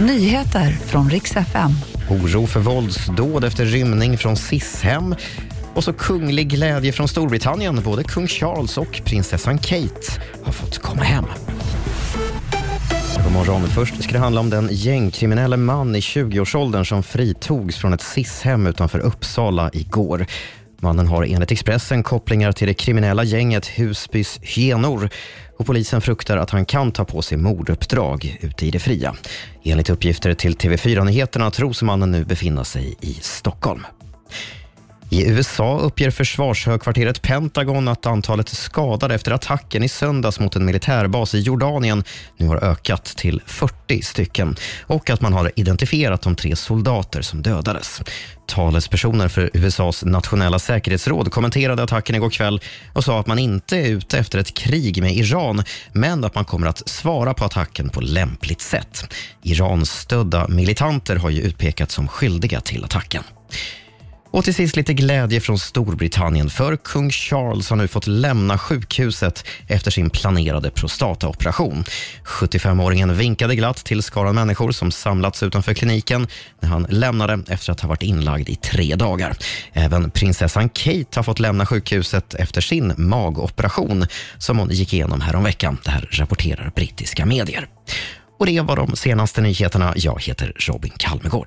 Nyheter från riks FM. Oro för våldsdåd efter rymning från SIS-hem. Och så kunglig glädje från Storbritannien. Både kung Charles och prinsessan Kate har fått komma hem. God morgon. Först ska det handla om den gängkriminelle man i 20-årsåldern som fritogs från ett SIS-hem utanför Uppsala igår. Mannen har enligt Expressen kopplingar till det kriminella gänget Husbys hyenor och polisen fruktar att han kan ta på sig morduppdrag ute i det fria. Enligt uppgifter till TV4 Nyheterna tros mannen nu befinna sig i Stockholm. I USA uppger försvarshögkvarteret Pentagon att antalet skadade efter attacken i söndags mot en militärbas i Jordanien nu har ökat till 40 stycken och att man har identifierat de tre soldater som dödades. Talespersoner för USAs nationella säkerhetsråd kommenterade attacken igår kväll och sa att man inte är ute efter ett krig med Iran men att man kommer att svara på attacken på lämpligt sätt. Irans stödda militanter har ju utpekats som skyldiga till attacken. Och till sist lite glädje från Storbritannien för kung Charles har nu fått lämna sjukhuset efter sin planerade prostataoperation. 75-åringen vinkade glatt till skaran människor som samlats utanför kliniken när han lämnade efter att ha varit inlagd i tre dagar. Även prinsessan Kate har fått lämna sjukhuset efter sin magoperation som hon gick igenom häromveckan. Det här rapporterar brittiska medier. Och det var de senaste nyheterna. Jag heter Robin Kalmegård.